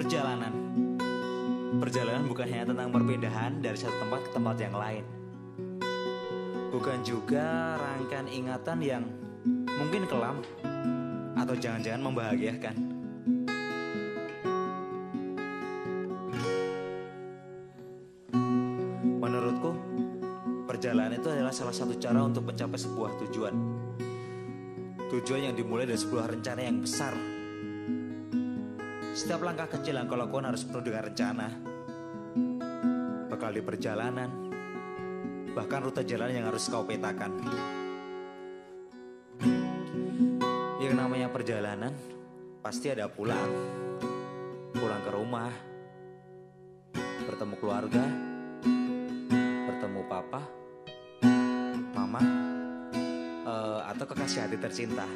Perjalanan. Perjalanan bukan hanya tentang perpindahan dari satu tempat ke tempat yang lain. Bukan juga rangkaian ingatan yang mungkin kelam Atau jangan-jangan membahagiakan. Menurutku Perjalanan itu adalah salah satu cara untuk mencapai sebuah tujuan Tujuan yang dimulai dari sebuah rencana yang besar setiap langkah kecil yang kau lakukan harus penuh dengan rencana. Bakal di perjalanan, bahkan rute jalan yang harus kau petakan. Yang namanya perjalanan, pasti ada pulang. Pulang ke rumah, bertemu keluarga, bertemu papa, mama, atau kekasih hati tercinta.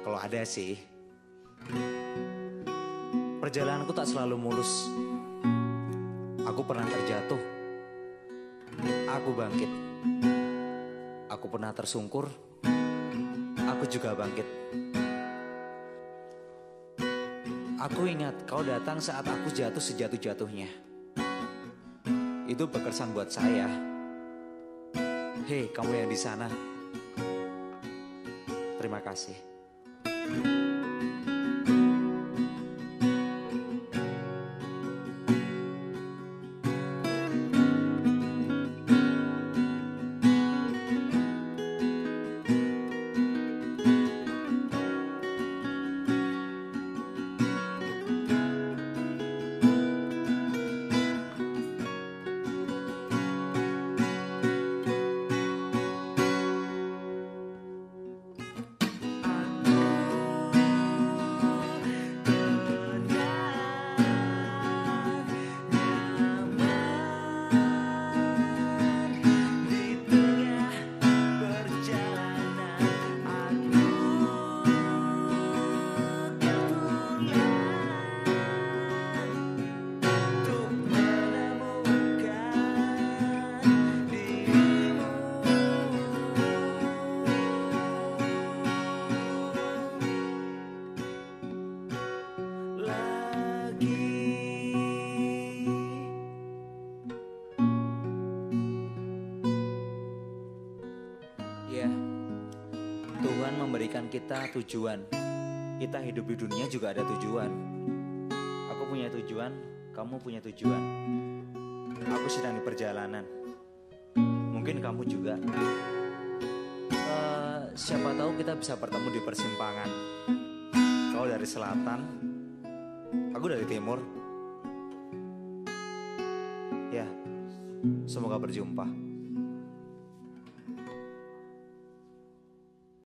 Kalau ada sih. Perjalananku tak selalu mulus. Aku pernah terjatuh. Aku bangkit. Aku pernah tersungkur. Aku juga bangkit. Aku ingat kau datang saat aku jatuh sejatuh-jatuhnya. Itu berkesan buat saya. Hei, kamu yang di sana. Terima kasih. Tuhan memberikan kita tujuan. Kita hidup di dunia juga ada tujuan. Aku punya tujuan, kamu punya tujuan. Aku sedang di perjalanan. Mungkin kamu juga. Uh, siapa tahu kita bisa bertemu di persimpangan. Kau dari selatan, aku dari timur. Ya, semoga berjumpa.